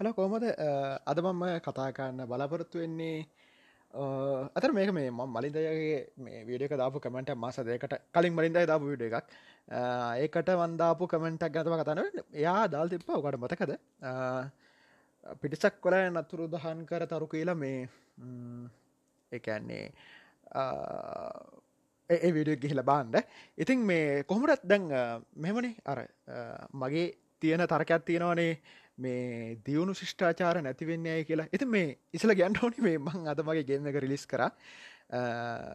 හල කෝමද අද මම කතා කරන්න බලාපොරොත්තු වෙන්නේ අතර මේක මේ ම මලින්දයගේ මේ වීඩියක දාපු කමෙන්ට මාස දෙකට කලින් මලින්දයි දාපු විඩ එකක්. ඒකට වන්දාපු කමෙන්ටක් ගැතම කතන එයා දල් තිප්ප ඔකට මතකද? පිටිසක් කොල නතුරු දහන් කර තරු කියලා මේ එකන්නේ ඒ විඩිය ගිහිල බාන්ඩ ඉතින් මේ කොහොමටත් දැන් මෙමනේ අර මගේ තියෙන තර්කයක් තියෙනවනේ. මේ දියුණු ශිෂ්ඨාචාර නැතිවෙන්නේ කියලා. එති මේ ඉසල ගැන්ටෝනි මේ මං අදමගේ ගෙන්න්න එක රිලිස් කර.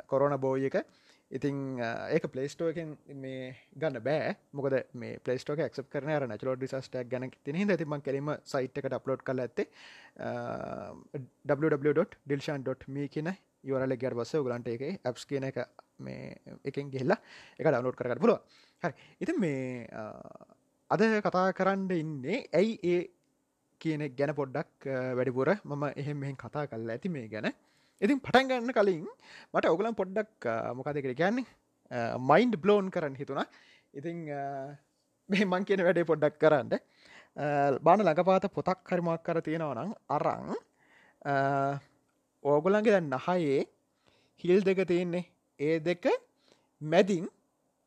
කොරෝන බෝය එක. ඉතින් ඒක පලේස්ටෝකෙන් මේ ගන්න බෑ. මොකද මේ පලේස්ටෝක ක් කරන නචලෝ ඩිසස්ටක් ගැන තින ඇතිම කෙරීම සයිට් එකට අප්ලෝඩ් කල ඇත්තේ www.dilshan.me කියන යවරල ගැට බස්ස ගලන්ට එක ඇප්ස් කියන එක මේ එකෙන් ගෙල්ලා එක ඩවලෝඩ් කරගට පුළුව හරි. ඉතින් මේ අද කතා කරන්න ඉන්නේ ඇයි ඒ කියන ගැන පොඩ්ඩක් වැඩිපුර. මම එහෙම මෙහෙන් කතා කල්ල ඇති මේ ගැන. ඉතින් පටන් ගන්න කලින් මට ඔගලන් පොඩ්ඩක් මොකදකට කියන්නේ? මයින්ඩ් බ්ලෝන් කරන්න හිතුනා ඉතිං මේ මං කියන වැඩේ පොඩ්ඩක් කරන්න. බාන ළඟපාත පොතක් කරිමක් කර තියෙනවනම් අරං ඕගොලන්ගේ දැන් නහයේ හිල් දෙක තියෙන්නේ. ඒ දෙක මැදින්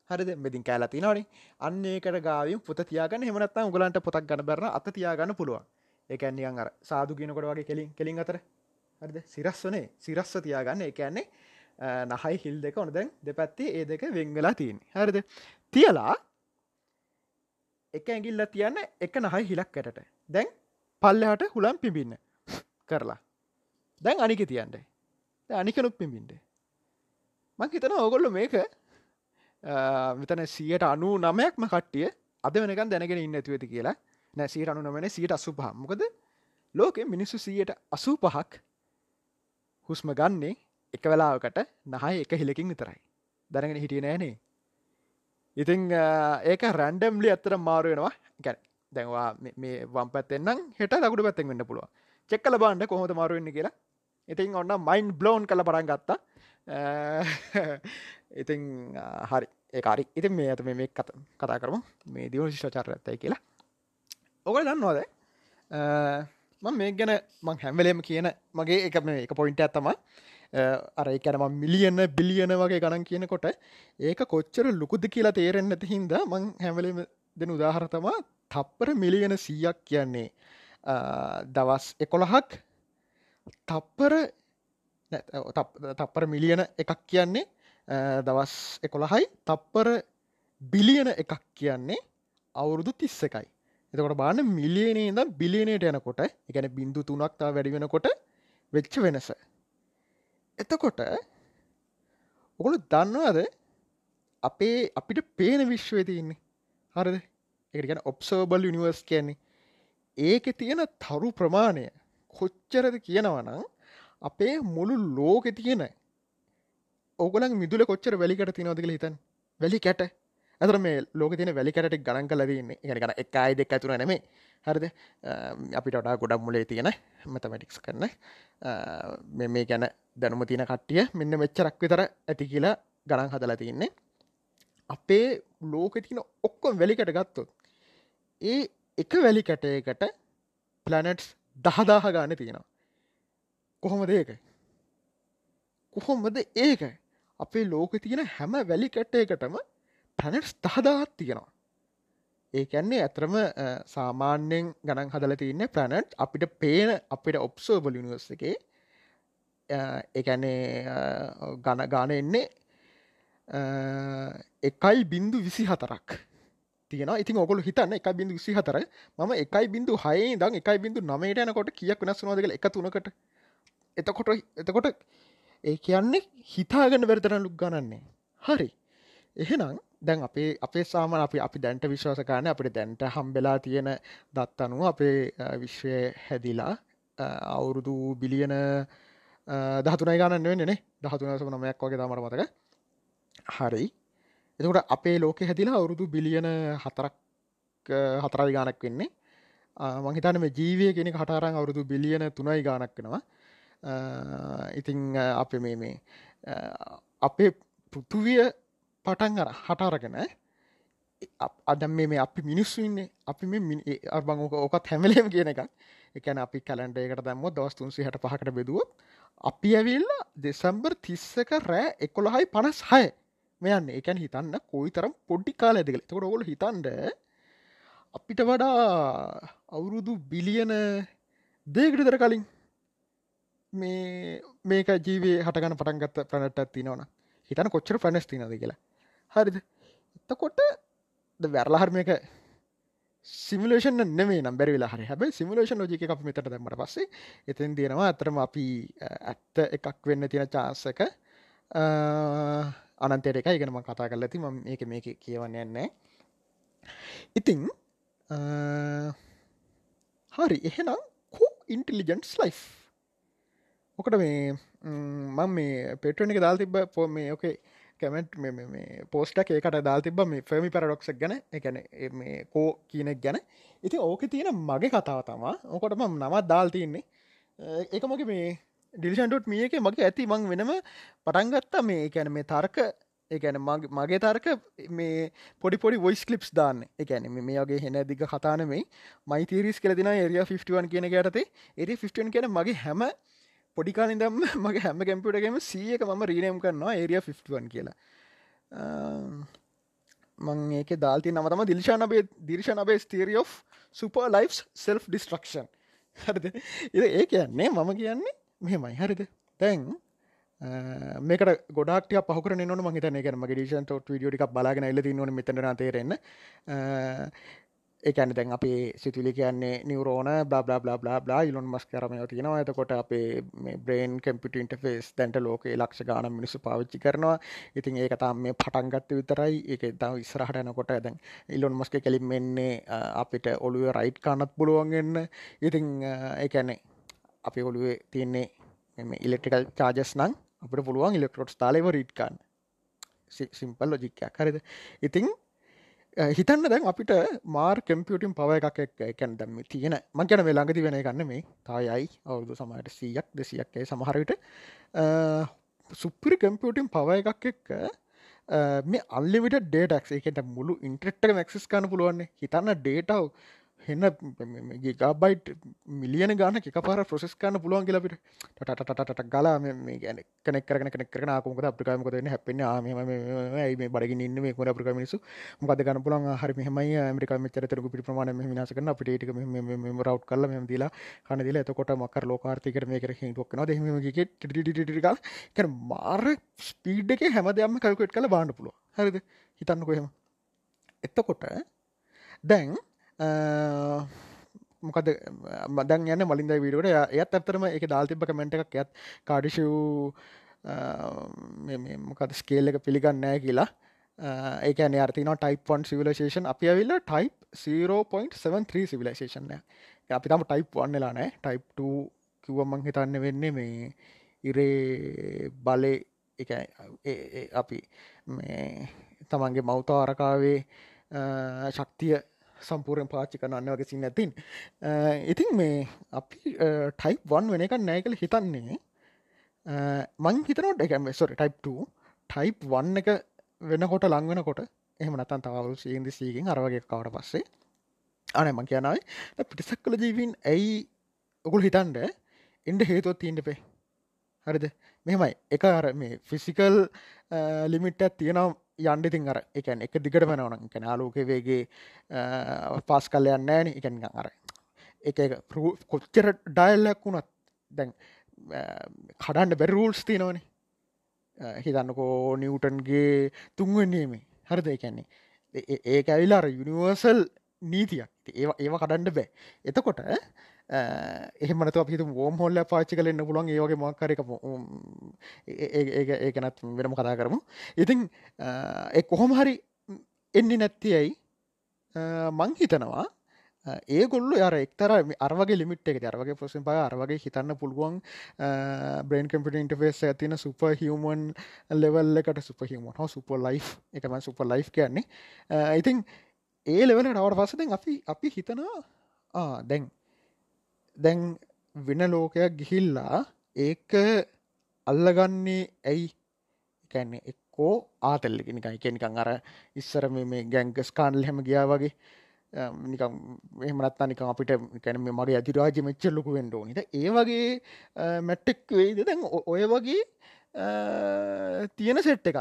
හරිද? මෙදින් කෑලා තිනවනේ. අන්න ඒකට ගාවින් පුත තියාගන්න. හෙමනත්තා උගලන්ට පොතක් ගන්න බැරන අත තියාගන්න පුළුවන්. ඒකැන්නියන් අර සාදු කියනකොට වගේ කෙලින් කෙලින් අතර. හරිද? සිරස්වනේ සිරස්ව තියාගන්න. එකන්නේ නහයි හිල් දෙක ඔන දැන් දෙපැත්තේ ඒ දෙක වෙන් වෙලා තියන්නේ. හරිද? තියලා එක ඇගිල්ල තියන්න එක නහයි හිලක් ඇටට. දැන් පල්ලහට හුලම් පිබින්න කරලා. දැන් අනික තියන්ට අනිකනුත් පිබින්ට මං හිතන ඕගොල්ල මේක මෙතන සියට අනු නමයක්ම කට්ටිය අද වෙනකන් දැනගෙන ඉන්න ඇතිවෙති කියලා. නැසිට අනු නමන සියට අසු පහමකද ලෝක මිනිස්සු සියට අසූ පහක් හුස්ම ගන්නේ එක වෙලාවකට නහයි එක හිලකින් විතරයි. දැනගෙන හිටිය නෑනේ ඉතිං ඒක රැන්ඩම්ලි ඇත්තර මාරුවෙනවා ගැන දැන්වා මේ වම් පැත්තෙන්න්නම් හෙට ලකුඩු පැත්තෙන් වෙන්න පුළුව චෙක්කල බාන්ඩ කොහොත මාරුවෙන්න කියලා. ඉතින් ඔන්න මයින් බ්ලෝන් කළ පටන් ගත්තා. ඉතිං හරි. ඒකාරි ඉතින් මේ ඇත මේ කත කතා කරම. මේ දියුණු ශිෂ්චාර ඇත්තයි කියලා. ඔක දන්නවාද? මං මේ ගැන මං හැම්වලේම කියන මගේ එක මේ එක පොයින්ට ඇත්තම අර එකැනම මිලියන බිලියන වගේ ගණන් කියනකොට ඒක කොච්චර ලොකුද කියලා තේරෙන් නැති හින්ද මං හැමලේම දෙන උදාහරතමා තප්පර මිලියන සීයක් කියන්නේ. දවස් එකොළහක් තප්පර තප්පර මිලියන එකක් කියන්නේ දවස් එකොළහයි තප්පර බිලියන එකක් කියන්නේ අවුරුදු තිස්ස එකයි. එතකොට බාන මිලියනේ ද බිලියනයට යනකොට එකැන බින්දු තුනක්තා වැඩි වෙනකොට වෙච්ච වෙනස. එතකොට ඔකොළු දන්නවාද අපේ අපිට පේන විශ්වය තියන්නේ? හරද? එක ගැන ඔප්සෝබල් යනිවර්ස් කියන්නේ. ඒක තියෙන තරු ප්‍රමාණය කොච්චරද කියනවනම් අපේ මුළු ලෝකෙ තියෙන ඕගලන් මිදුල කොච්චර වැලිකට තිනවදකල හිතන් වැලි කැට. ඇතර මේ ලෝක තින වැලි කැට ගණන් කලදන්නේ ගැන කන එක අයි දෙක් ඇතුර නෙමේ හරිද? අපිට වඩා ගොඩක් මුලේ තියෙන මැතමටික්ස් කරන්න මේ ගැන දැනුම තියෙන කට්ටිය මෙන්න මෙච්චරක් විතර ඇති කියලා ගණන් හදලා තියන්නේ අපේ ලෝක තින ඔක්කොම් වැලිකට ගත්තොත් ඒ එක වැලි කැටයකට ප්ලනට්ස් දහදාහ ගාන තියෙනවා. කොහොමද ඒක? කොහොමද ඒක? අපේ ලෝක තියෙන හැම වැලි කැට්ටයකටම පැනට්ස් දහදාත් තියෙනවා. ඒකැන්නේ ඇතරම සාමාන්‍යයෙන් ගණන් හදල තියන්නේ ප්‍රනට් අපිට පේන අපිට ඔප්සෝබල නිවර්ස එකේ. එකැනේ ගණ ගාන එන්නේ එකයි බින්දු විසි හතරක් තියෙන ඉතින් ඔකොල හිතන්න එක බිඳු විසි හතර ම එකයි බිඳු හයි දං එකයි බිඳු නමයට යනකොට කියක් වෙනස් වනදකල එක තුනකට. එතකොට එතකොට ඒ කියන්නේ හිතාගන්න වැරතරන ලුක් ගණන්නේ හරි. එහෙනම් දැන් අපේ අපේ සාමන අපි අපි දැන්ට විශ්වාසකාන අපිට දැන්ට හම්බෙලා තියෙන දත් අනුව අපේ විශ්වය හැදිලා අවුරුදු බිලියන දහතුනයි ගන්න වෙන්නේ දහතුනසම නමයක් වගේ තමර මතක. හරි. එතකට අපේ ලෝක හැදිලා අවුරුදු බිලියන හතරක් හතරයි ගානක් වෙන්නේ. මහිතන මේ ජීවය කෙනෙ කටාරං අවුරුදු බිලියන තුනයි ගානක් වෙනවා. ඉතිං අප මේ මේ අපේ පෘතුවිය පටන් අර හටාරගෙන අදම් මේ අපි මිනිස්සු ඉන්නේ අපි මේ අබං ඕකත් හැමලේම කියන එක එකන අපි කැලන්ඩ එකට දැම්ම දවස් තුන්සි හට පහකට බෙදුවත් අපි ඇවිල්ල දෙසම්බර් තිස්සක රෑ එකොළහයි පනස් හය මෙයන්න එකැන් හිතන්න කොයි තරම් පොඩ්ඩි කාල ඇදකල තකොට ඔොල හිතන්ඩ අපිට වඩා අවුරුදු බිලියන දේකට දර කලින් මේ මේක ජීවේ හටගන පටන්ගත්ත ප්‍රනටත් තිනවන හිතන කොච්චර ප්‍රනස් තිනද කියලා. හරිද? එතකොට වැරලාහර මේක සිමිලේෂන් නෙමේ නම්බැරි වෙලා හරි. හැබයි සිමිලේෂන් ලෝජික අප මෙතට දැමට පස්සේ එතන් තියෙනවා අතරම අපි ඇත්ත එකක් වෙන්න තියෙන චාසක අනන්තයට එක ඉගෙනම කතා කරල ඇති. ම ඒක මේක කියවන්න යන්නේ ඉතිං හරි. එහෙනම් කෝ ඉන්ටලිජන්ස් ලයිෆ් මොකට මේ මං මේ පෙටන එක දාල් තිබ පෝ මේ ඕකේ කැමට් පෝස්ටක් ඒකට දාල් තිබ මේ ෆර්මි පැරඩොක්ක් ගැන එකැන මේ කෝ කියනෙක් ගැන. ඉති ඕක තියෙන මගේ කතාව තමා ඕකොට ම නමත් දාල් තියන්නේ ඒක මොක මේ ඩිලිෂන්ටොට් මිය එක මගේ ඇති මං වෙනම පටන්ගත්තා මේ එකැන මේ තර්ක එකැන මගේ තර්ක මේ පොඩි පොඩි වොයිස් කලිප්ස් දාන්න. එකැන මේ වගේ හෙන දිග කතානමයි මයිතීරිස් කලදින එරිය 51 කියන ගැටතේ එරි 15 කියන මගේ හැම පොඩිකාලින්දම් මගේ හැම කැම්පියුටගේම සියක මම රීනම් කරනවා ඒරිය 51 කියලා. මං ඒක දාල්ති නමතම දිල්ශානබේ දිර්ශනබේ ස්තීරිය of සුපර් ලයිස් සෙල් ඩිස්ට්‍රක්ෂන් හරිද ඒ කියන්නේ මම කියන්නේ මෙහෙමයි. හරිද? තැන් මේකට ගොඩක් පහක න මහිත එක මගේ ඩිෂන් ට විඩියෝටික් බලාගෙන එල්ල න්න මෙතන තේරෙන්න. එකන දැන් අපේ සිතුලි කියන්නේ නිවරෝන blah blah blah blah Elon Musk කරමය තියෙනවා. එතකොට අපේ බ්‍රේන් කම්පිට ඉන්ටෆේස් දැන්ට ලෝක ලක්ෂ ගාන මිනිසු පාවිච්චි කරනවා. ඉතින් ඒක තාම මේ පටන්ගත්ත විතරයි. ඒක තම ඉස්රහට යනකොට දැන් ඉලොන් මස්ක කෙලින් මෙන්නේ අපිට ඔළුව රයිට් කානත් පුළුවන්ගන්න ඉතිං ඒකැනේ අපි ඔළුවේ තියන්නේ මෙ ඉලෙක්ට්‍රිකල් චාජස් නං අපට පුළුවන් ඉලෙක්ට්‍රොට් තාලව රීට්කාන්න සිම්පල් ලොජික්කයක් හරිද? ඉතිං හිතන්න දැන් අපිට මාර් කම්පියටින් පව එකක් එක් එකැන් දැම්ම තියෙන මංකැන වෙලාගති වෙන ගන්න මේ තායයි අවුදු සමයට සීයක් දෙසියක්කේ සමහරවිට සුප්පිරි කම්පියටින් පව එකක් එක්ක මේ අල්ලිවිට ඩේටක් එකට මුළු ඉන්ට්‍රෙක්ට මක්සිස් කන්න පුළුවන්නේ. හිතන්න ඩේටව් හෙන්න ගිගබයිට් මිලියන ගාන එක පාර ප්‍රසෙස් කන්න පුළුවන් කියලපිට ටටටට ගලා මේ ගැන කනෙක් කරන කෙනෙක් කරන ආකමක අප්‍රිකාමක දෙන්න හැපෙන ආම ඇයි මේ බඩගින් ඉන්න? මේ කොට අප්‍රිකා මිනිසු මොකද ගන්න පුළුවන්? හරි මෙහමයි. ඇමරිකා මෙච්චර තරක පිට ප්‍රමාණය විනාශ කරන අපිට ඒක මෙම රවට් කරලා මෙම දීලා කන දීලා එතකොට මකර ලෝකාර්ථිකයට මේක හිටුවක් කරනවා දෙහිම ගිකෙ ටිටිටිටිටිකල් කර මාර ස්පීඩ් එක හැම දෙයක්ම කල්කුට් කළ බාන්න පුළුව හරිද? හිතන්න කොහෙම එත්තකොට දැන් මොකද මදන් යන්න මලින්ද වීඩුවට එයත් අත්තරම එක දාල් තිබ කමෙන්ට එකක් ඇත් කාඩිෂව් මොකද ස්කේල් එක පිළිගන්න නෑ කියලා. ඒක අර්තින ටයිපන් සිවිලේෂන් අපි ඇවිල්ල ටයිප් 0.73 සිවිලේෂන් අපි තම ටයිප් වන්නලා නෑ. ටයිප් කිව්වමං හිතන්න වෙන්නේ මේ ඉරේ බලය එක අපි තමන්ගේ මෞතාරකාවේ ශක්තිය සම්පූරෙන් පාච්චි කරන්න වගේ සින්න ඇතින් ඉතින් මේ අපි ටයිප් වන් වෙන එක නෑ කළ හිතන්නේ. මං හිතනොට එකම සොර ටයිප් ටයිප් වන්න එක වෙනකොට ලංවෙනකොට එහම නතන් තවරු සීන්දි සීගෙන් අරවගේ කවට පස්සේ. අනම කියනයි පිටිසක් කළ ජීවින් ඇයි ඔකුල් හිතන්ඩ එන්ඩ හේතුවත් තිීන්ට පේ හරිද? මෙමයි එක අර මේ ෆිසිකල් ලිමිට්ටත් තියෙනම් යන්ඩිතින් අර එකන් එක දිගට වනවන එක නාලෝක වේගේ පස් කල් යන්නෑන එකන් අර එක කොච්චර ඩයිල්ලක් වුණත් දැන් කඩන්ඩ බැරූල්ස් තිනවනේ හිතන්නකෝ නිවටන්ගේ තුන්වන්නේම හරිද? එකන්නේ ඒක ඇවිලාර යුනිවර්සල් නීතියක්. ඒ ඒව කඩන්ඩ බෑ. එතකොට එහෙමනත අපිතු ෝම් හොල්ල පාච්චි කලන්න පුළන් ඒවගේ මක්කරක ඒකනත් වෙනම කතා කරමු. ඉතින් එ කොහොම හරි එන්නේ නැත්තියයි මං හිතනවා ඒගොල්ල අර එක්තර අරවගේ ලිමිට් එක අරවගේ පොසෙන් පය අරවගේ හිතන්න පුළුවන් බ්‍රේන් කම්පිට ඉන්ටෆේස් ඇතින සුප හියමන් ලෙවල් එකට සුප හිමන් හෝ සුප ලයි් එකම සුප ලයි් කියන්නේ. ඉතින් ඒ ලෙවල නවට පසදෙන් අපි අපි හිතනවා දැන් දැන් වෙන ලෝකයක් ගිහිල්ලා ඒක අල්ලගන්නේ ඇයි? කැන්නේ එක්කෝ ආතල්ලෙ නිකයි කෙනිකං අර ඉස්සර මේ ගැංගස් කාන්ල් හැම ගියා වගේ. නිකම් එහමනත්තා නිකම් අපිට කැන මගේ අධිරාජ මෙච්ච ලොකු වෙන්ඩෝ නිද ඒ වගේ මැට්ටෙක් වෙයිද දැන් ඔය වගේ තියෙන සෙට් එක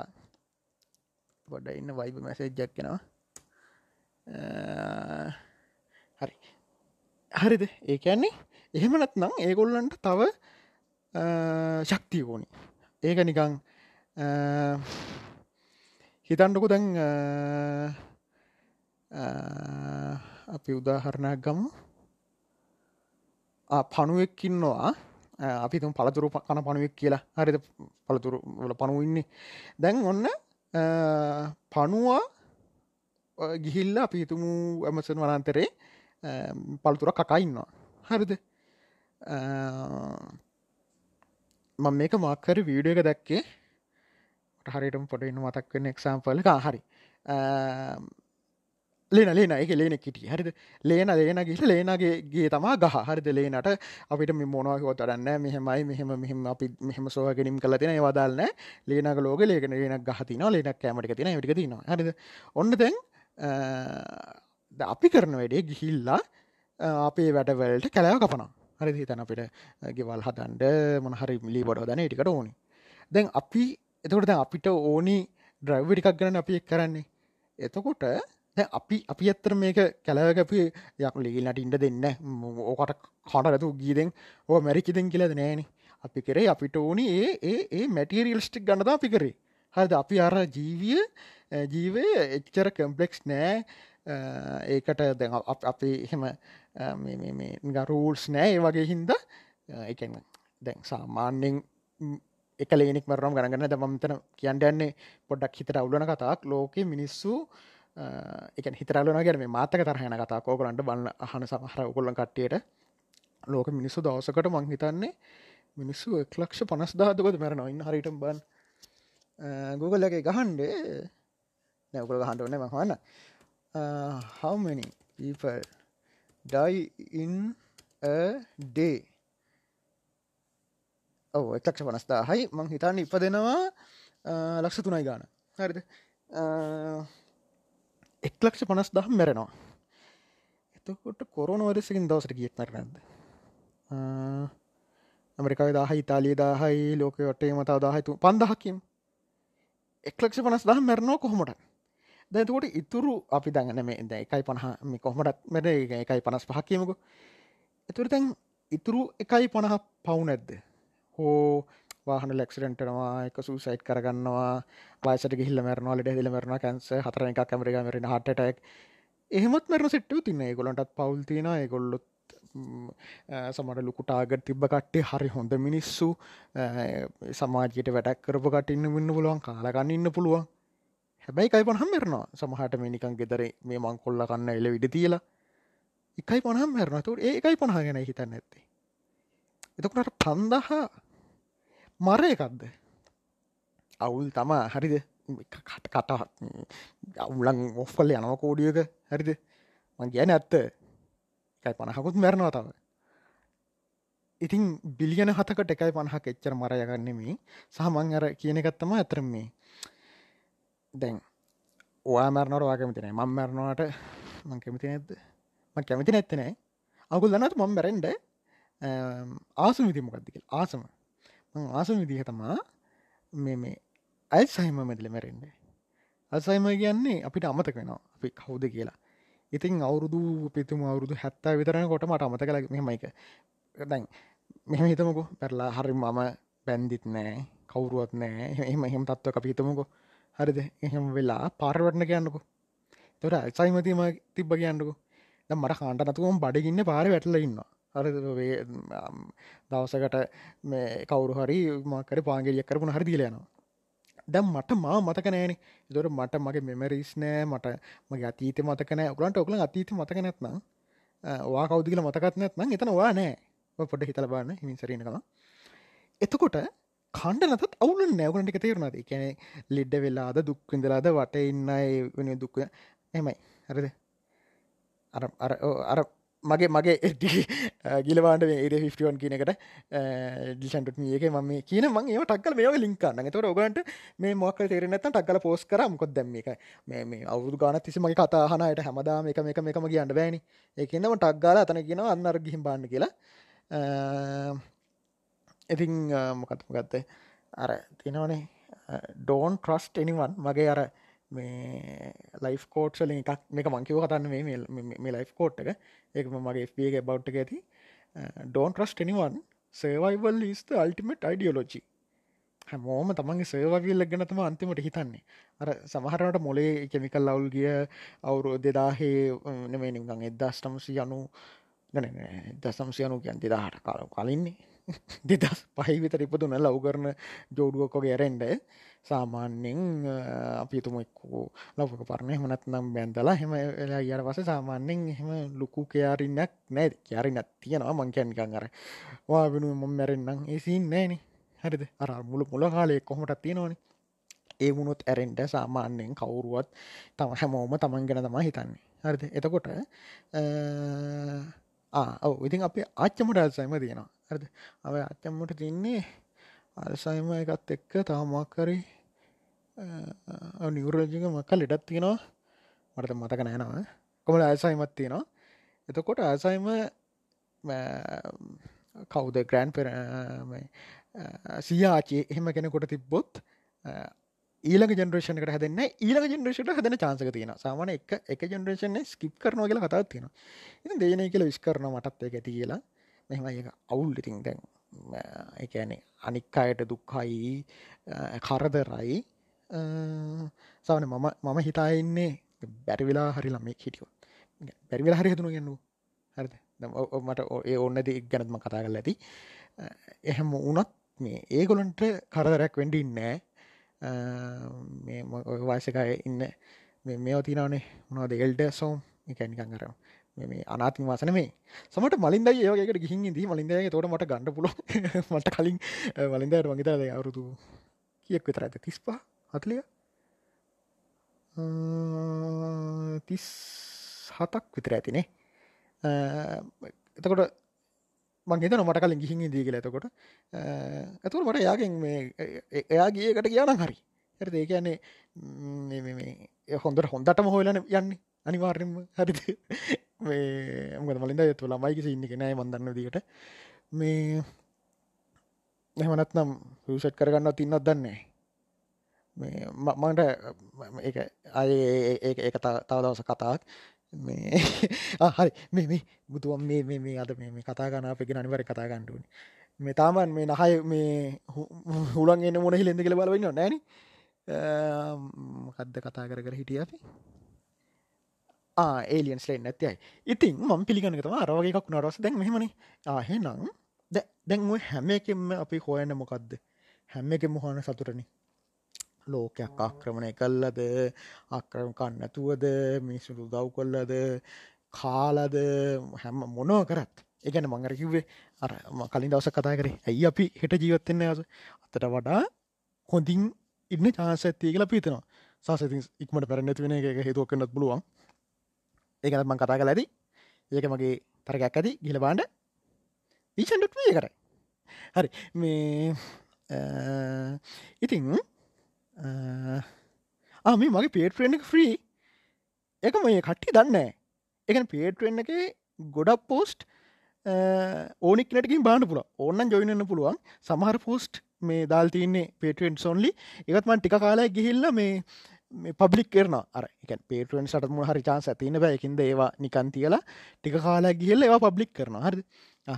ගොඩ ඉන්න වයිබ මැසේජ් ජැක්කෙනවා හරි හරිද? ඒ කියන්නේ එහෙමනත් නම් ඒගොල්ලන්ට තව ශක්තිය ඕනි. ඒක නිකං හිතන්ඩකු දැන් අපි උදාහරණයක් ගමු. පණුවෙක්කින්නවා අපි තුම් පළතුරු කන පණුවෙක් කියලා. හරිද? පළතුරු වල පණුවඉන්නේ දැන් ඔන්න පණුවා ගිහිල්ල අපි හිතුමු ඇමසන් වනන්තරේ පළතුර කකයින්නවා හරිද මම මේක මක්කර වීඩිය එක දැක්කේ හරිටම පොට ඉන්න මතක් වෙන්න එක්සාම්පල හරි ලේන ලේන එක ලේන කිටිය හරිද ලේන ලේන ගිට ලේනගේගේ තමා ගහ හරිද ලේනට අපිට මොනවහෝ තරන්න මෙහෙමයි මෙහෙම මෙහෙම අපි මෙහම සෝගෙනම් කල තින වදාල්න ලේනක ලෝක ලේගෙන ලේනක් ගහතින ලේනක් කෑමට තින ටික තින හරිද ඔන්න දැන් අපි කරන වැඩේ ගිහිල්ලා අපේ වැඩවලට කැලෑව කපනවා. හරි හිතන අපිට ගෙවල් හදන්ඩ මොනහරි මිලි බොඩ දන ටිකට ඕනි. දැන් අපි එතකොට අපිට ඕනි ඩ්‍රයිව් ටිකක් ගන්න අපි එක් කරන්නේ. එතකොට අපි අපි ඇත්තර මේක කැලවකපු යක් ලීල්ලට ඉන්ඩ දෙන්න ඕකට කටරතු ගීදෙන් ඕ මැරිකිදෙන් කියලද නෑන. අපි කරේ අපිට ඕනි ඒ ඒ ඒ මැටියරියල්ස්ටික් ගන්නද අපි කරේ. හරිද? අපි අර ජීවිය ජීවය එච්චර කම්පලෙක්ස් නෑ. ඒකට දැ අපි එහෙම රූල්ස් නෑ ඒ වගේ හින්ද. එකම දැන් සාමාන්‍යෙන් එක ලේනෙක් මරම් ගණගන්න දමතන කියන්න යන්නේ පොඩ්ඩක් හිතර අවුලන කතාක් ලෝක මිනිස්සු එක හිතරලන ගැන මාතක තරහයන කතා කෝකලන්ට බන්න අහන සමහර උකොල්ලන් කට්ටියට ලෝක මිනිස්සු දවසකට මං හිතන්නේ මිනිස්සු එක්ලක්ෂ පනස් දාදකොද මැරන ඉන්න හරිට බන් ගුගල්ලගේ ගහන්ඩේ නැවකල ගහන්ඩ වන්න මහන්න uh, how many people die in a day? ඔව එකක්ෂ පනස්ථා හයි මං හිතන්න ඉප දෙනවා uh, ලක්ෂ තුනයි ගාන. හරිද? Uh, එක් ලක්ෂ පනස් දහම් මැරෙනවා එතකොට කොරනවරසකින් දවසට ගියත් මැරනද uh, ඇමරිකාව දාහ ඉතාලිය දාහයි ලෝක ඔටේ මතාව දාහතු පන්දහකින්. එක්ලක්ෂ පනස් දහ මැරණෝ කොහොමට දැතකොට ඉතුරු අපි දඟන මේ ද එකයි පණහ මේ කොහමටත් මැද එකයි පනස් පහක්කීමකු එතුර තැන් ඉතුරු එකයි පණහ පවු නැද්ද? හෝ වාහන ලෙක්සිඩෙන්ටනවා එක සූසයිට් කරගන්නවා පයිසට හිල්ල මරනවා ලෙඩ හිල මරන කැන්ස හතර එකක් කමරික මරෙන හටටක් එහෙමත් මරන සිට්ටව තින්න ගොලන්ටත් පවල්තින ගොල්ලොත් සමට ලුකුටාගට තිබ්බ කට්ටේ හරි හොඳ මිනිස්සු. සමාජයට වැඩක් කරපු කටඉන්න ඉන්න පුළුවන් කාලගන්න ඉන්න පුළුවන්. හැබැයි කයි පහම් මරනවා. සමහට මේ නිකන් ගෙදර මේ මං කොල්ල කන්න එල විඩ තියලා. එකයි පහම් මැරනතු ඒකයි පණහ ගැන හිතන්න ඇත්තේ එතකට පන්දහ මර එකක්ද? අවුල් තමා. හරිද? කට කට අවුලන් ඔෆ්කල්ල යනව කෝඩියක හරිද? මං කියන ඇත්ත. එකයි පණහකුත් මැරණවා තව. ඉතින් බිලියන හතකට එකයි පණහක් එච්චර මරයගන්නෙමේ සහමං අර කියන එකත්තම ඇතරම් මේ දැන් ඔයා මරනවට වා කැමතිනෑ මං මැරණවාට මං කැමති නැද්ද? ම කැමති නැත්තනෑ අකුල් දන්නත් මං බැරෙන්ඩ ආසම විදිමොකක්දික ආසම. ආසම විදිහ තමා මේ මේ අයි සහිම මැදිල මැරෙන්ඩ අසයිම කියන්නේ අපිට අමතක වෙනවා. අපි කවුද කියලා. ඉතින් අවුරුදු පිතුම අවුරුදු හැත්තා විතරන කොට මට අමත කල මෙමයික දැන් මෙහම හිතමකු. පැරලා හරි මම බැන්දිත් නෑ. කවුරුවත් නෑ. එහම එහෙම තත්ව අප හිතමකු. හරිද එහෙම වෙලා පාරවටන කියන්නකු. තොර අල්සයිමතිම තිබ්බ කියන්නකු. මට කාන්ට නතුවම් බඩගින්න පාර වැටල ඉන්න හරි දවසකට මේ කවරු හරි මකර පාගලියක් කරපුන හරි දිලයනවා දැම් මට මා මතක නෑන දොර මට මගේ මෙමරිස් නෑ මට මගේ අතීත මතකනෑ ඔකලන්ට ඔකල අතීත මතක නැත්නම් වා කවදිල මතකත් නැත්නම් එතන වා නෑ. පොඩ හිතල බන්න හිමිසරන කලා එතකොට කණ්ඩ නතත් අවුල නැවගනට එක තේරුණද? කැනෙ ලෙඩ්ඩ වෙලාද දුක්විඳලාද වට ඉන්නයි වෙන දුක්ක එමයි හරිද? අර අර මගේ මගේ එඩි ගිලවාන්ට ඒ ෆිස්ටියන් කියනකට ඩිෂන්ට ඒක ම කියන ම ඒ ටක්කල මේ ලින්කන්න තොර ඔගන්ට මේ මොක් තේරනත ටක්කල පෝස් කර. මොකොත් දැම්ම එක මේ අවුදු ගාන තිසි මගේ කතාහනයට හැමදාම එක එක එකම කියන්න බෑනි. ඒකන්නම ටක්ගාල අතන කියන අන්නර ගිහිම් බාන්න කියලා. ඉතිං මොකත්ම ගත්තේ අර තිනවනේ ඩෝන් ට්‍රස්ට එනිවන් මගේ අර මේ ලයි් කෝට්සලින් එකක් මේක මංකිව කතන්න මේ ලයි් කෝට් එක. ඒක මගේ FBගේ බෞට් එක ඇති. ඩෝන් ට්‍රස්ට එනිවන් සේවයිවල් ස්ත අල්ටිමට අයිඩියෝලෝජි හැමෝම තමන්ගේ සේවවිල් ගැනතම අන්තිමට හිතන්නේ. අර සමහරට මොලේ කෙමිකල් ලවුල් ගිය අවුරු දෙදාහේ නෙමේ නිගන් එදදාස්ටමසි යනු දසම්සියනු කියන් දෙදාහට කාල කලින්නේ. දෙදස් පහි විතර ඉපදුන ලව් කරන ජෝඩුවකොගේ ඇරෙන්ඩ සාමාන්‍යෙන් අපිතුම එක්කෝ ලවක පරණය හමනත්නම් බැන්දලා හෙම එලා අර වස සාමාන්‍යෙන් එහෙම ලොකු කයාරින්නක් නෑ. කියරිනත් තියෙනවා මංකයන්නිකන් අර වා වෙන මොම් මැරෙන්න්නම් ඒසින් නෑන. හරිද? අර මුළු මුල කාලය කොහොමටත් තියෙනවානේ. ඒ වුණොත් ඇරෙන්ට සාමාන්‍යයෙන් කවුරුවත් තම හැමෝම තමන් ගැන තම හිතන්නේ. හරිද? එතකොට ඔව. ඉතින් අප ආච්චමට අල්සයිම තියෙනවා හරිද අව අච්චම්මට තින්නේ අල්සයිම එකත් එක්ක තාමක්කරි නිවරජික මක්ක ලෙඩත් තියෙනවා. මට මතක නෑනවා කොමල අල්සයිමත් තියෙනවා? එතකොට අල්සයිම කවුද ග්‍රෑන්් පෙර සියාචේ එහෙම කෙනෙකොට තිබ්බොත් ඊලක ජෙනරේෂනකට හැදන්න ඊලක ජෙනරේෂට හදන චාන්සක තියෙන සාමන එක එක ජෙනරේෂන ස්කිප් කරනවා කියලා කතාත් තියෙන ඉ දේනය කියල විස් කරන මටත් එක ඇති කියලා. මෙම ඒ අවුල් ඉතින් දැන් එකනේ අනික් අයට දුක්හයි කරදරයි. සවන මම මම හිතාඉන්නේ බැරිවෙලා හරි ළමෙක් හිටියෝ බැරිවෙලා හරි හතුනු ගන්නු හරිද? මට ඒ ඔන්නද ගැනත්ම කතා කල ඇති. එහෙම වනත් මේ ඒගොලන්ට කරදරයක් වෙන්ඩින්නෑ මේ වයසකය ඉන්න මේ තිනවනේ මොනවද එල්ඩ සෝම් එකනිකන් කරම මේ අනාතින් වසන මේ සමට මලින්ද ඒකට ගිහින් දී මලින්දය තොට මට ගණඩ පුල මට කලින් වලින්දයට වගේතාද අවුරුදු කියක් විතර ඇත තිස්පා හත්ලිය? තිස් හතක් විතර ඇතිනේ එතකොට මංගේත මට කලින් ගිහින් දී කියල එතකොට. ඇතුර මට යාගෙන් මේ එයාගේකට කියන හරි. ඇත ඒ කියන්නේ හොඳට හොඳටම හොලන යන්නේ. අනිවාර්යම හරිද? මේ මොකද මලින්ද ඇතු ළමයිකිසි ඉන්න නෑ මන්දන්න දිට මේ එහමනත් නම් හෂට් කරගන්න තින්නත් දන්නේ මේ මට එක අය ඒක තව දවස කතාක් මේ හරි. මේ මේ බුදුවම් මේ මේ අද මේ කතා ගන අප අනිවර කතා ගන්නඩුවනි මේ තාමන් මේ නහය මේ හුලන් එන්න මොන හිලෙද කියල බලවන්න නෑන. කද්ද කතා කර කර හිටිය අපි? ඒලියන්ස් ලෙන් ඇතියි ඉතින් මම් පිළිගනකතම අරවගේ එකක් නරස දැන් මෙමන ආහෙනම් දැන් ඔය හැම එකෙම අපි හොයන මොකක්ද හැම එක මොහන සතුරණ ලෝකයක් ආක්‍රමණය කල්ලද අක්‍රම කන්නතුවද මිනිසුළු දව් කොල්ලද කාලද? හැම මොනෝ කරත්. ඒගැන මංගර කිව්වේ අර කලින් දවස කතා කරේ ඇයි අපි හෙට ජීවත්තෙන්නේ අස අතට වඩා හොඳින් ඉන්න චාස ඇතිය කියලා පිතනවා සාසති ඉක්මට පැරනැති වෙන එක හේතුව කන්නත් පුළුවන්. ඒකනත් මං කතා කල ඇති. ඒක මගේ තරගයක් ඇති ගිල බාන්ඩ ඊෂන්ඩට් විය කරයි හරි. මේ ඉතිං ආම මගේ පේට ්‍රෙන්් එක ෆ්‍රී එක මේ කට්ටි දන්න එකන පේට්වෙන්න එක ගොඩක් පෝස්ට් ඕනික්නටකින් බාන්න පුළ ඕන්නන් ජොයිනන්න පුළුවන්. සමහර පෝස්ට් මේ දල් තියන්නේ පේටෙන් සොන්ලි එකත්මන් ටික කාලා ගිහිල්ල මේ පබ්ලික් කරන අර එක පේටුවෙන් සටම හරි චාන්ස ඇතින බැයකින්ද ඒවා නිකන් තියලා ටික කාලා ගිල්ල ඒවා පබ්ලික් කරන හරි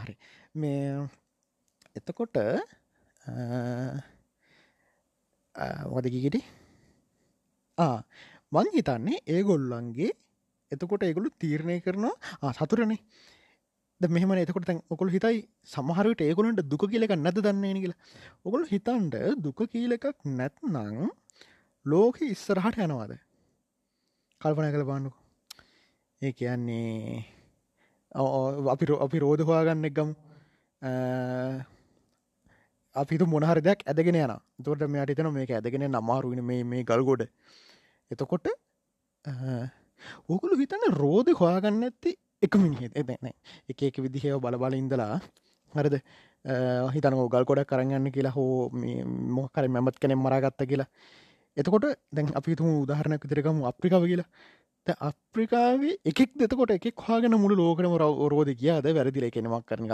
හරි. මේ එතකොට වදකිගිටි මං හිතන්නේ ඒගොල්ලන්ගේ එතකොට ඒගොලු තීරණය කරනවා සතුරනේ ද මෙහම එතකොට ඔකොල් හිතයි සමහරට ඒගොලන්ට දුක කියලක නැද දන්නේ කියලා. ඔගොල් හිතන්ට දුක කියල එකක් නැත්නං ලෝක ඉස්සරහට යනවාද? කල්පනය කළ බාන්නු ඒ කියන්නේ අපි අපි රෝධ හවාගන්න එක්ගම් අපිතු මොනහර දෙයක් ඇදගෙන යන තොට මෙයට තන මේක ඇදගෙන නමාරුවන මේ මේ ගල්ගොඩ එතකොට ඕකුළු හිතන්න රෝධ හොයාගන්න ඇත්ති එක මිනිහෙත් එදැන එක එක විදිහයව බලබල ඉඳලා හරද? හිතන ගල් කොඩ කරගන්න කියලා හෝ මොකර මැමත් කෙනෙ මරාගත්ත කියලා. එතකොට දැන් අපි තුම උදාහරණයක් විතරකම අප්‍රිකාව කියලා. අප්‍රිකාවේ එකෙක් දෙතකොට එකක් හාගෙන මුළු ලෝකනම රෝධ කියාද වැරදිල කෙනෙමක් කරනක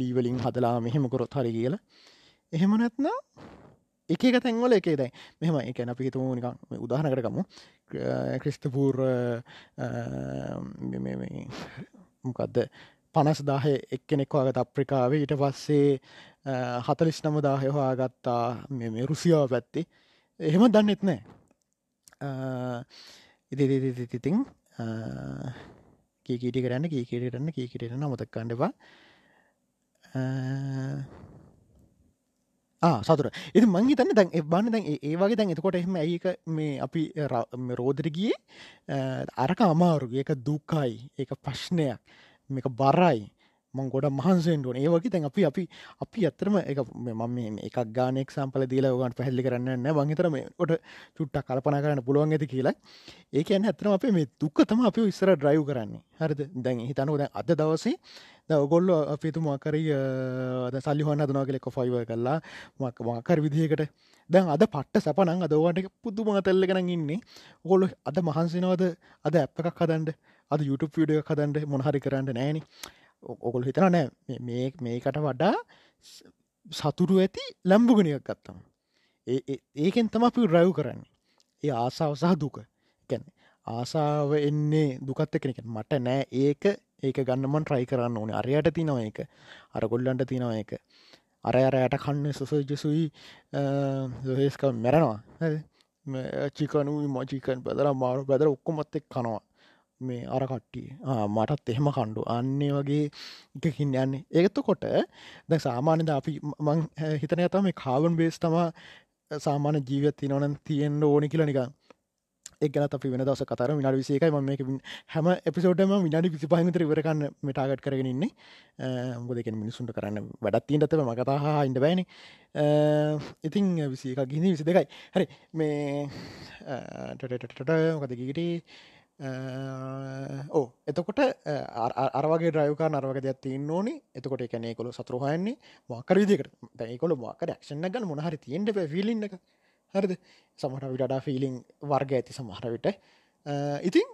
ලීවලින් හදලා මෙහෙමකොරොත් හරි කියලා. එහෙම නැත්නම් එක එක තැන්වල එකේ දැයි මෙහම එකන අපි හිතුමු නිකං උදාහනකට කමු ක්‍රිස්තපූර් මොකක්ද? පනස් දාහ එක්කෙනෙක් වගත අප්‍රිකාවේ. ඊට පස්සේ හතලිස් නම දාහය හොයාගත්තා මේ රුසියාව පැත්ති. එහෙම දන්නෙත් නෑ. ඉතිතිතිතිතිතිං කීකීටි කරන්න කීකිටරන්න කීකිටන නමතක් කණ්ඩවා සතුර එති මංගි තන්න දැන් එබන්න දැන් ඒවාගේ දැන් එතකොට එහම ඒක මේ අපි රෝදරගියේ අරක අමාරුගේ එක දුකයි. ඒක ප්‍රශ්නයක්. මේක බරයි. මං ගොඩ මහන්සෙන්ටුවන ඒවගේ තැන් අපි අපි අපි අත්තරම එක මම එකක් ගානෙක් සම්පල දීලා ගන් පැහල්ලි කරන්න වංහිතරම ොට චුට්ට කල්පන කරන්න පුළුවන් ඇති කියලා. ඒක ඇන්න ඇතරම අපේ මේ දුක්ක තම අපි ඉස්සර ඩ්‍රයිව් කරන්නේ. හරිද? දැන් හිතනු දැන් අද දවසේ ඔගොල්ල අපිතු මකරී සල්ලි හන්න දනා කෙලෙක් ෆයිව කල්ලා මක් මාකර විදිහකට. දැන් අද පට්ට සැපනං අදවාට පුද්දු මතල්ල ගෙන ඉන්නේ. ඔගොල්ල අද මහන්සිනවද? අද ඇප් එකක් හදන්ඩ අද YouTube විඩිය හදන්ඩ මොනහරි කරන්න නෑන. ඔගොල් හිතන නෑ මේ මේකට වඩා සතුරු ඇති ලැම්බුගනියක් ගත්තම. ඒකෙන් තම අපි රැව් කරන්නේ. ඒ ආසාව සහ දුක. ගැන ආසාාව එන්නේ දුකත් එකනෙක මට නෑ ඒක. ඒක ගන්නමන් ට්‍රයි කරන්න ඕනේ. අරයට තිනව එක අර ගොල්ලන්ට තිනව එක අර අරයට කන්න සුසජසුයි දොහෙස්ක මැරෙනවා. චිකනු මචිකන් පැදර මාරු පැදර ඔක්කොමත් එක් කනවා. මේ අර කට්ටිය. මටත් එහෙම කණ්ඩු. අන්නේ වගේ එකකින් යන්නේ. ඒගත්ත කොට ද සාමාන්‍යද අපි මං හිතන ඇතම මේ කාවන් බේස් තමා සාමාන්‍ය ජීවත් තිනවන තියෙන්න්න ඕනි කියලා නිකා එක්ගන අපි වෙන දවස කතර විනාඩ විසේකයි ම මේක හැම එපිසෝටම විනාඩි විසි පහමතර ඉවරකන්න මටාගට කරගෙනන්නේ මුද දෙක මිනිසුන්ට කරන්න වැඩත් තිීන්ටතම මකතාහා ඉඩ බෑන. ඉතිං විසික ගිනි විසි දෙකයි. හරි මේ මොකදකිට ඕ oh, එතකොට අරවගේ ්‍රයකා නරවක දෙයක් තින්න ඕනි. එතකොට එකනේ කොළ සතුරහයන්නේ මාකර විදිකට දැයිකොළ මාකර ක්ෂණ ගන්න මොහරි තියෙන්ට ෆිලින්න එක. හරිද? සමහට විටඩා ෆිලිං වර්ග ඇති සමහර විට. ඉතින්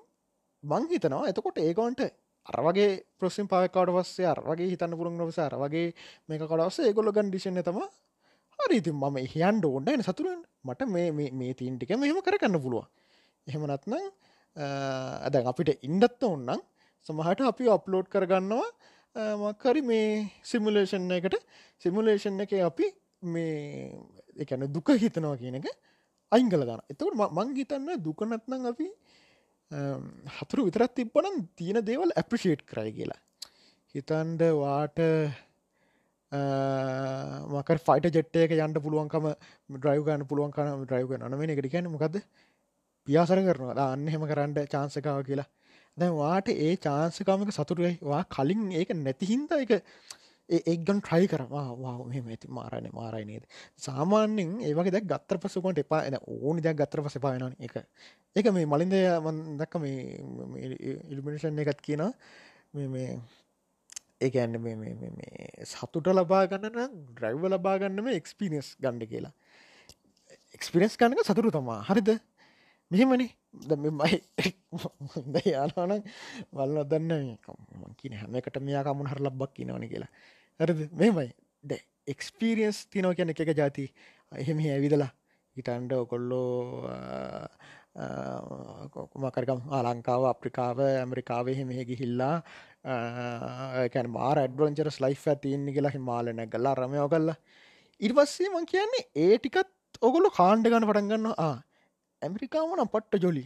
මං හිතනවා එතකොට ඒගොන්ට අරවගේ ප්‍රසිම් පාකාඩ වස්සේ අරවගේ හිතන්න පුරුන් නොවස අරවගේ මේක කඩවස ඒගොල්ල ගන්ඩිෂන තම හරි ඉතින් මම එහයන්ට ඕන්නන සතුරෙන් මට මේ තීන්ටික මෙහෙම කරගන්න පුළුව එහෙමනත්නම් ඇද අපිට ඉන්ඩත්ත ඔන්නම් සමහට අපි අප්ලෝඩ් කරගන්නවා. මක්කරි මේ සිමුලේෂන් එකට. සිමුලේෂන් එක අපි මේ එකන දුක හිතනවා කියන එක අයිංගල ගන්න එතකට මං හිතන්න දුකනත්නං අපි හතුරු විතරත් තිබ්බනම් තියෙන දේවල් ඇප්‍රිෂේට් කරයි කියලා. හිතන්ඩ වාට මක ෆයිට ජෙට්ටයක යන්ට පුළුවන්කම ඩ්‍රයිව ගන්න පුළුවන් කන ඩ්‍රයිව නමෙන එකට කියන මොකද පියාසර කරනවා. අන්න හෙම කරන්න චාන්සකාව කියලා. දැන් වාට ඒ චාන්සකාමක සතුරුවයි වා කලින් ඒක නැතිහින්ද එක ඒගන් ට්‍රයි කරවා මෙම ඇති. මාරණ මාරයි නේද? සාමාන්‍යෙන් ඒවගේ දැක් ගත්තර පසුකොට එපා? එන ඕනි දෙයක් ගත්තර පස පායන එක ඒක. මේ මලින්ද දක්ක මේ ඉල්මිනිෂන් එකත් කියන මේ ඒඇන්න මේ සතුට ලබා ගන්න ඩ්‍රයිව ලබා ගන්නම එක්ස්පිනිස් ගණ්ඩ කියලා. එක්ස්පිරස් ගන්නක සතුරු තමා. හරිද? මෙහෙමනේ. ද මෙමයි යානන වල්ල දන්න කියන හැමකට මෙයා කමුණ හර ලබ්බක් කියනවන කියලා. හරද? මෙමයි ද එක්ස්පිරියන්ස් තිනෝ කියන එක ජාති එහෙම ඇවිදලා හිතන්ඩ ඔකොල්ලෝ මකරකම් ආලංකාව අප්‍රිකාව ඇමරිකාවේ මෙහ ගිහිල්ලා කැන මාර ඇඩ්වන්චරස් ලයි් ඇතින්නේ කියලා හිමාලන ගල්ලා රමයෝ කල්ලා ඉර්වස්සේ මං කියන්නේ ඒ ටිකත් ඔගොලු කාණ්ඩ ගන පටන්ගන්න ආ ඇමරිකාවනම් පට්ට ජොලි.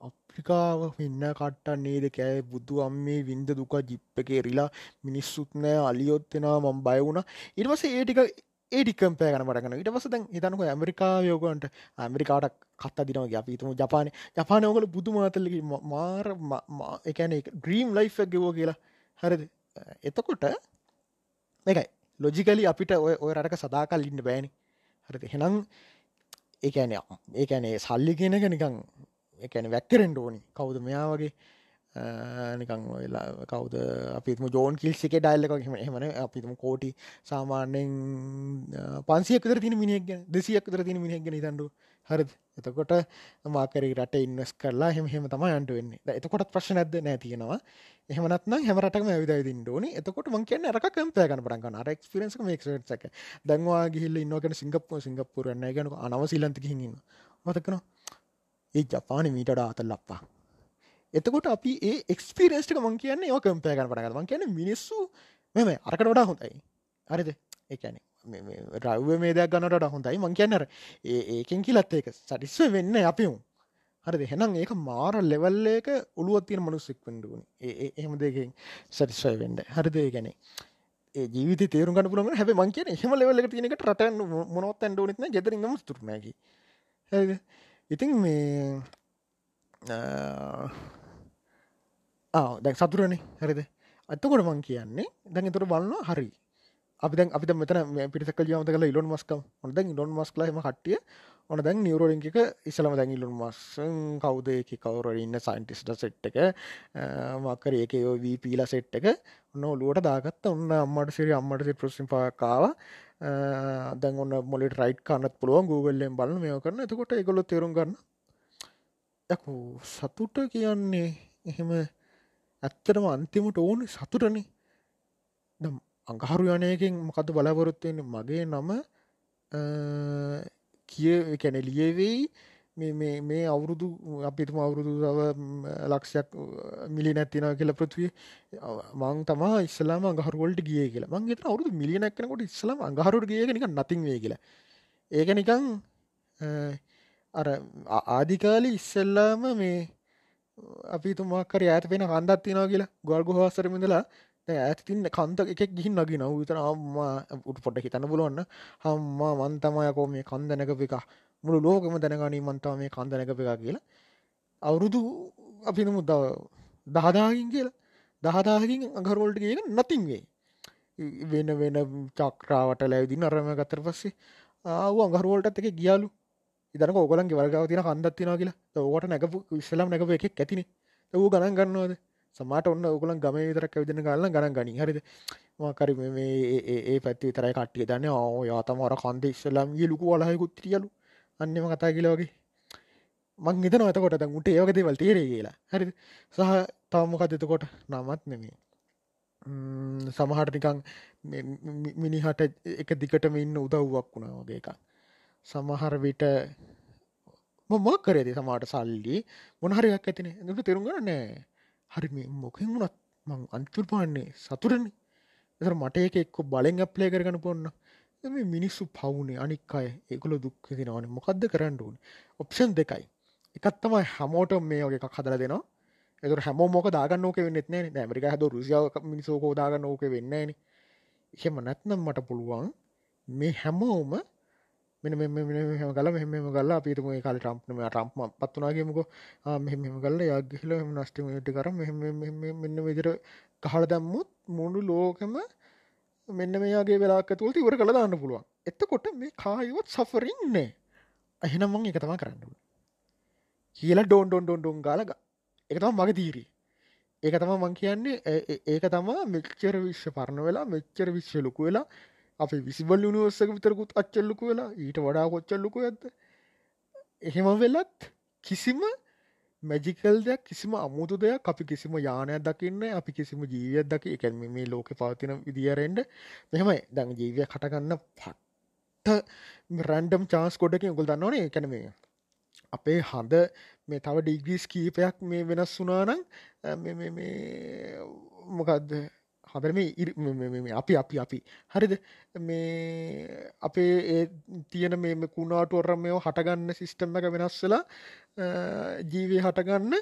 අප්‍රිකාව වෙන්න කට්ටන් නේද කෑ? බුදු අම්මේ වින්ද දුක ජිප්පකේ රිලා මිනිස්සුත් නෑ අලියොත්තෙනවා මම් බයවුණ ඉර්වස ඒටික ඒඩිකම්පය ගන පටගන ඉට පස දැන් හිතනක ඇමරිකා යෝගන්ට ඇමරිකාට කත්තා දිනවගේ අපිතුම ජපාන. ජපානයෝකල බුදු මාතල්ලකි මාර එකන ඩ්‍රීම් ලයි් ගෙවෝ කියලා. හරිද? එතකොට එකයි ලොජිකලි අපිට ඔය ඔය රටක සදාකල් ඉන්න බෑනි. හරිද? හෙනම් ඒන ඒකැනේ සල්ලි කියනක නිකං එකැන වැක්කරෙන්ට ඕනි. කවුද මෙයා වගේ? නිකං ඔයලා කවද? අපිම ජෝන් කිල්සික ඩයිල්ලක හෙම එමන අපිතුම කෝටි සාමාන්‍යෙන් පන්සියකතර තින මිනිියක් ගැන දෙසියක්තර තින මිනිියක් ගැන තන්ඩු හරි එතකොට මාකරි රට ඉන්වස් කරලා හෙම හෙම තම අන්ට වෙන්න. එතකොට ප්‍රශ් නැද නැතියෙනවා එහමනත්න හැමරටම ඇවිද දින්ඩෝන එතකොට මං කියන රක කම්පය කන පරගන්න අර ක්ස්පිරන්ස් මේක්සක දැන්වා ගිහිල්ල ඉන්නගෙන සිංගප්පු සිංගප්පුරන්න ගැන අනව සිලන්තික හින්න මතකන ඒ ජපාන මීට ආතල් ලප්පා එතකොට අපි ඒ එක්ස්පිරස්ටක මං කියන්නේ ඕ කම්පය කන පටග මං කියන මිනිස්සු මෙම අරකට වඩා හොඳයි. හරිද? එකන රව්ව මේදයක් ගන්නට හොඳයි. මං කියන්නර ඒකෙන් කිලත් ඒක සටිස්ව වෙන්න අපිවුම් හරිද? හෙනම් ඒක මාර ලෙවල් එක ඔළුවත් තියෙන මනුස්සෙක් වඩුවන ඒ එහෙම දෙකින් සටිස්වය වෙන්ඩ හරිදේ? ගැනේ ඒ ජීවිත තේරු ගන්න පුළන් හැබ මං කියන හෙම ලෙවල්ල තියනකට රට මොනොත් ඇන්ඩ නත්න ගෙදරින්ම තුරනැකි ඉතින් මේ දැන් සතුරනේ හරිද? අත්තකොට මං කියන්නේ දැන් තුර බලන්න හරි. අපි දැන් අපි මෙතන පිරිසක ජීවත කල ඉලොන් මස්කම් හොඳ ඉලොන් මස්ලම කටිය ඕන දැන් නිවරෝලින්ක ඉස්සලම දැන් ඉලුන් මස්සන් කවුද? එක කවර ඉන්න සයින්ටිස්ට සෙට් එක. මක්කර ඒක යෝ වී පීලා සෙට් එක. ඔන්න ඔලුවට දාගත්ත. ඔන්න අම්මට සිරි අම්මට සි ප්‍රසිම් පාකාව දැන් ඔන්න මොලට රයිට් කන්නත් පුළුවන්. Googleෙන් බලන්න මේ කරන්න. එතකොට එකගොලො තේරුම් ගන්න. යකු සතුට කියන්නේ එහෙම ඇත්තටම අන්තිමට ඕන සතුටනේ. දම් අඟහරු යනයකින් මොකද බලාපොරොත්තුවෙන්නේ මගේ නම කිය කැන ලියවෙයි. මේ අවුරුදු අපිතුම අවුරුදු සව ලක්ෂයක් මිලි නැතින කියල පෘතිවේ මං තමා ඉස්සලාම අඟහරුවලට ගිය කියලා. මං ගෙත අවුරුදු මිලියනක්නකොට ඉස්සලාම අඟහරුට ගිය නික නතින් වේ කියලා. ඒක නිකං අර ආදිකාලි ඉස්සෙල්ලාම මේ අපි තුමාකර ඇත වෙන කන්දත් තිනවා කියලා. ගොල් ගොහස්සරමිඳලා ඇත් තින්න කන්ත එකක් ගිහින් නගි නව විතර අම්මා උට පොට හිතන්න පුළුවන්න හම්මා මන්තමයකෝ මේ කන්දනක එක. මුළු ලෝකම දැනගනී මන්තාව මේ කන්දනක එක කියලා අවුරුදු අපි නමු ද දහදාගින් කියලා. දහදාහකින් අගරවලට කියන නතින් වේ වෙන වෙන චක්‍රාවට ලැවිදින අරම ගතර පස්සේ ආව අගරුවලටත් එක ගියාලු. ඉදන ඕගලන්ගේ වර්ගාව තින කන්දත් තින කියලා. ඕට නැකපු විශ්ලම් නැකප එකක් ඇතින. වූ ගණන් ගන්නවද? සමට ඔන්න ඔගලන් ගම විතරක් විදින ගල්ල ගණන් ගනි හරිද? මකරි මේ ඒ පැත්ති තරයි කට්ටිය දන්න. ඕ යාතමර කන්ද ඉස්සලම් ලුකු වලහයකුත් තියලු අන්නම කතා කියලවගේ මං හිතන ඇතකොට ද උට ඒවගදේවල් තේරේ කියලා. හරි සහ තවමොකදතකොට නමත් නෙමේ සමහට නිකං මිනිහට එක දිකටම ඉන්න උදව්වක් වුණා වගේ එකක්. සමහර විට මොක් කරේද සමාට සල්ලි? මොනහරයක් ඇතින. එට තෙරුම්ගන්න නෑ හරි මොකින් වුණත් මං අන්තුර පාන්නේ සතුරන්නේ එතර මට එක එක්කො බලෙන් අප්ලේ කරගන පොන්න මේ මිනිස්සු පවුනේ අනික් අය ඒකුල දුක් තිනවන මොකක්ද කරන්න ඕන? ඔප්ෂන් දෙකයි. එකත් තමයි හමෝට මේ වගේ එකක් හදර දෙනවා. එතුර හැම මොක දාගන්න ඕක වෙන්නෙත් නෑ ඇමරික හද රුසියාව මිනිසෝකෝ දාගන්න ඕක වෙන්නේන එහෙම නැත්නම් මට පුළුවන් මේ හැමෝම මෙන මෙම කල මෙම ගල්ලා අපිතුම කාල ටම්ප්නම ටම්ප පත්වනාගේමක මෙහෙම කල්ල යගහිල මෙම නස්ටිමට කර. මෙන්න විදිර කහල දැම්මුත් මුණු ලෝකම මෙන්න මේයාගේ වෙලාක තුළ ඉවර කළ දාන්න පුළුවන්. එත්තකොට මේ කායවත් සෆරින්නේ අහෙනමං එක තම කරන්න කියලා ඩෝන් ඩොන් ඩොන් ඩොන් ගාලග එක තම මගේ තීරී ඒක තම මං කියන්නේ ඒක තමා මෙච්චර විශ්ව පරණ වෙලා මෙච්චර විශ්ව ලොකු වෙලා අපි විසිබල් යුනිවර්සක විතරකුත් අච්චල්ලුකු වෙලා ඊට වඩා කොච්චල්ලුකු ඇද එහෙම වෙලත් කිසිම මැජිකල් දෙයක් කිසිම අමුතු දෙයක් අපි කිසිම යානයක් දකින්න අපි කිසිම ජීවියක් දකි එකැන් මේ ලෝක පවතින විදිරෙන්ට මෙහමයි. දැන් ජීවිය කටගන්න පට්ට රැන්ඩම් චාන්ස් කොඩකින් උගුල් දන්නවන. එකන මේ අපේ හඳ මේ තව ඩිග්‍රීස් කීපයක් මේ වෙනස් වුනානං මොකක්ද හදර මේ අපි අපි අපි. හරිද? මේ අපේ ඒ තියෙන මේ කුණාට ඔරම මේ හටගන්න සිිස්ටම් එක වෙනස්සලා ජීවය හටගන්න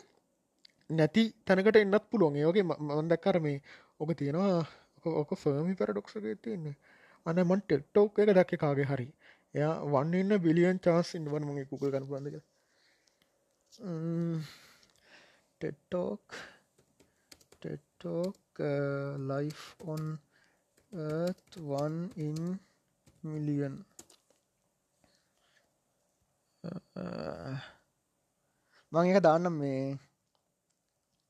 නැති තැනකට එන්නත් පුළුවන්. ඒෝගේ මන්දක්කර මේ ඕක තියෙනවා ඕක ෆර්මි පැරඩොක්සගේ තියන්නේ. අනමන් ටෙක්ටෝක් එක දැක්ක කාගේ හරි. එයා වන්නන්න බිලියන් චාස් ඉන්වන මගේ කුක ගන පන්දක ටෙට්ටෝක් ටෙට්ටෝක් uh, Uh, life on earth 1 in million. Uh, මං එක දාන්න මේ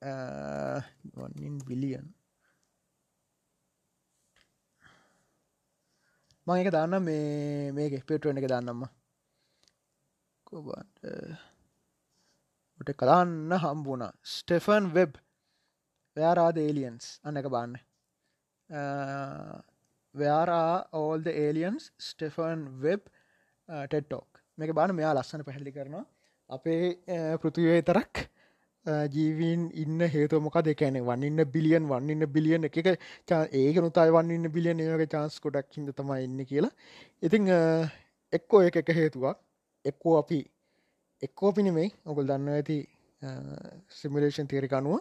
uh, වන්ින් බිලියන් මං එක දාන්න මේ මේක පෙටුවෙන් එක දාන්නම්ම කොබට කලාන්න හම්බුණ Stephen Webb. Where are the aliens? අන්න එක බාන්න uh, where are all the aliens? Stephen Webb TED talk මේක බාන මෙයා ලස්සන පැහැදිලි කරනවා. අපේ uh, පෘතිවේ තරක් uh, ජීවීන් ඉන්න හේතු මොක දෙකැන වන්නන්න බිලියන් වන්නන්න බිලියන් එක ඒක නුතයි වන්නන්න බිලියන් ඒගේ චාන්ස් කොටක් හිද තමයි ඉන්න කියලා. ඉතිං එක්කෝ එක එක හේතුවක්. එක්කෝ අපි එක්කෝ පිනෙමයි ඔකුල් දන්න ඇති සිමිලේෂන් තේරික අනුව.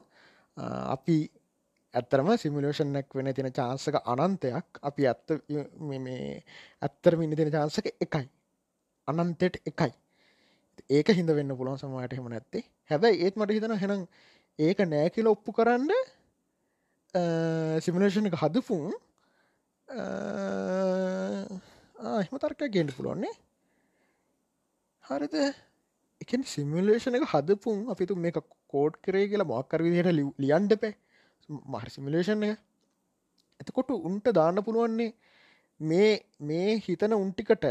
අපි ඇත්තරම සිමිලේෂන්ක් වෙන තින චාන්සක අනන්තයක්. අපි ඇත්ත මේ ඇත්තරම ඉන්න තින චාන්සක එකයි. අනන්තෙට එකයි. ඒක හිද වෙන්න පුළොන් සමයට හෙම නැත්තේ. හැබැයි ඒත් මට හිතන හෙනම් ඒක නෑ කියල ඔප්පු කරන්න සිමිලේෂන් එක හදපුන් එහම තර්ක ගෙන්ඩ පුළුවන්නේ හරිද? එක සිමිලේෂන එක හදපුන් අපිතු මේ කෝඩ් කරේ කියලා මොක්කර විදිහට ලියන්ඩපේ මහර සිමිලේෂන් එක. එතකොට උන්ට දාන්න පුළුවන්නේ මේ මේ හිතන උන්ටිකට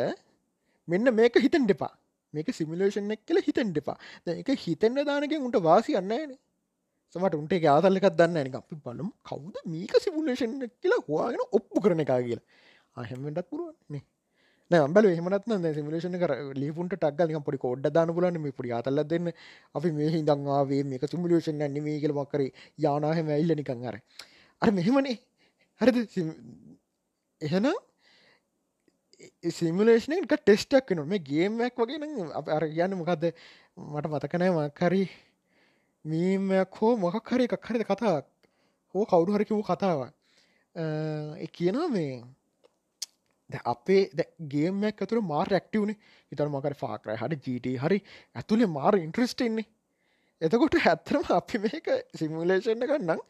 මෙන්න මේක හිතන් දෙපා මේක සිමිලේෂන් එක් කියල හිතන් දෙපා එක හිතෙන්න්න දානක උන්ට වාසි අන්නන සමට උන්ට ආතල්ලකක් දන්න එක අපි බලම් කවුද මේක සිමුලේෂන් කියලා හවාගෙන ඔප්පු කරන එක කියලා. අහෙමටත් පුරුවන්නේ බල හමනත් සිමිලේෂන කර ලිපුන්ට ටක්ගල පොඩි කොඩ් දාන පුලන මේ පොඩි අතල්ල දෙන්න. අපි මේ හිදංවාවේ මේක සිමිලේෂන් න්නේ කියල මක්කර යානාහම ඇල්ල නිකං අර. අර මෙහෙමනේ. හරිද? එහෙනම් සිමිලේෂන එක ටෙස්ටක් න මේ ගේමයක් වගේ නම් අප අර කියන්න මොකක්ද මට මතකනෑ මක්කරි මීමයක් හෝ මොකක් හරි එකක්. හරිද? කතාවක්. හෝ කවුරු හරිකිවූ කතාවක්. කියනවා මේ අපේ ගේමක් ඇතුර මාර් රක්ටවන ඉතර මකට ෆාකරය හරි ජීට හරි ඇතුළේ මාර ඉන්ට්‍රස්ටෙන්නේ එතකොට ඇත්තරම අපි මේක සිමුලේෂණ ගන්නම්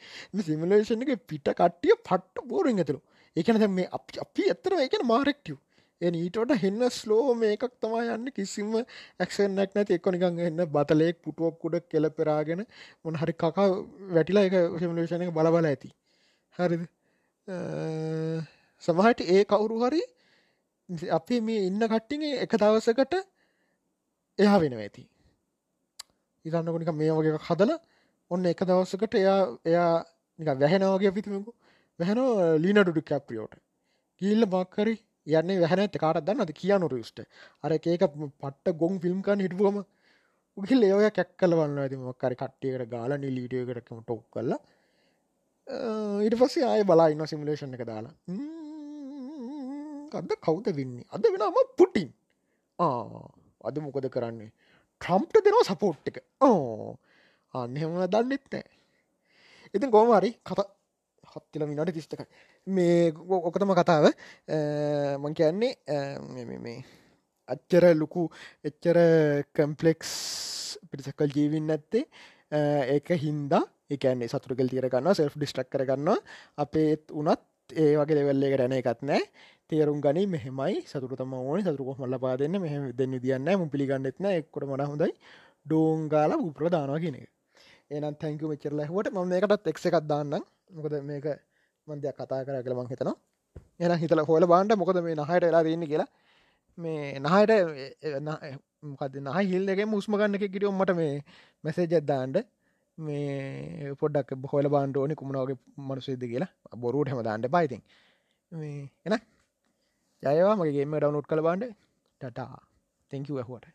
සිමුලේෂණ එක පිට කට්ටිය පට්ට බෝරින් ඇතුරු ඒකන දැ මේ අපි අපි ඇත්තර ඒකන මාරෙක්ටව් එ ඊටට හෙන්න ස්ලෝ මේකක් තමා යන්න. කිසිම ඇක්ෂනක් නැති එක්කොනිකං එන්න බතලෙක් පුටුවක්කුඩ කෙල පෙරාගෙන මොන හරි කකා වැටිලා එක සිමුලේෂණ එක බලබල ඇති. හරිද? සමහට ඒ කවුරු හරි අපි මේ ඉන්න කට්ටිගේ එක දවසකට එයා වෙන ඇති. ඉතන්නකොනික මේ වගේ හදල ඔන්න එක දවසකට එයා එයා නික වැහෙනවගේ පිතිමකු වැහැන ලීනඩුඩු කැප්‍රියෝට කියල්ල මක්කරි යන්න වැහන කාට දන්නද කියනු රිස්ට. අර ඒක පට්ට ගොන් ෆිල්ම්කන් හිටුවම උගිල් ඒය කැක් කලවන්න ඇති මක්කරි කට්ටියකට ගාල නිලීඩියකටකම ටොක් කල්ලා ඊට පස්සේ ආය බලා ඉන්න සිමිලේෂන් එක දාලා. අද කවුද වෙන්නේ? අද වෙනම පුටින්. අද මොකද කරන්නේ? ට්‍රම්ප්ට දෙනවා සපෝට් එක. ඕ අන්නහෙම දන්නෙත් නෑ ඉතින් කෝමරි කත හත්තිල මිනට තිස්තකයි මේ ඔකතම කතාව. මං කියන්නේ මේ අච්චර ලොකු එච්චර කම්පලෙක්ස් පිරිසකල් ජීවින් ඇත්තේ ඒක හින්දා එකන්නේ සතුරකල් තිරගන්න සෙල් ඩිස්ටක් කරගන්න අපේත් උනත් ඒ වගේ දෙවල්ලේ කරන එකත් නෑ තේරුම් ගනි. මෙහෙමයි. සතුර තම ඕන සතුරකො මල්ල පාදන්න මෙහ දෙන්න දියන්න ම පිළිගන්නෙත්න එක්කොට මන හොඳයි. ඩෝංගාල උප්‍රධානවා කියන එක. ඒනම් තැංක මෙචරල හට ම මේකටත් එක් එකක් දාන්න මොකද මේක මන්දයක් කතා කර කළ මං හිතනවා. එන හිතල හොල බාන්ඩ මොකද මේ නහයට එලා දන්න කියලා. මේ නහයට මොකද නහ හිල්ලගේ මුස්ම ගන්න එක කිරියොම් මට මේ මැසේජත්දාන්ඩ මේ පොඩක් හොල බාන්ඩෝනි කුමනාවගේ මනුසේද කියලා. බොරුට හම දාන්නට පයිතින් එන ජයවා මගේම ඩවනුට් කළ බාන්ඩ ටටා. තැංකව ඇහුවට.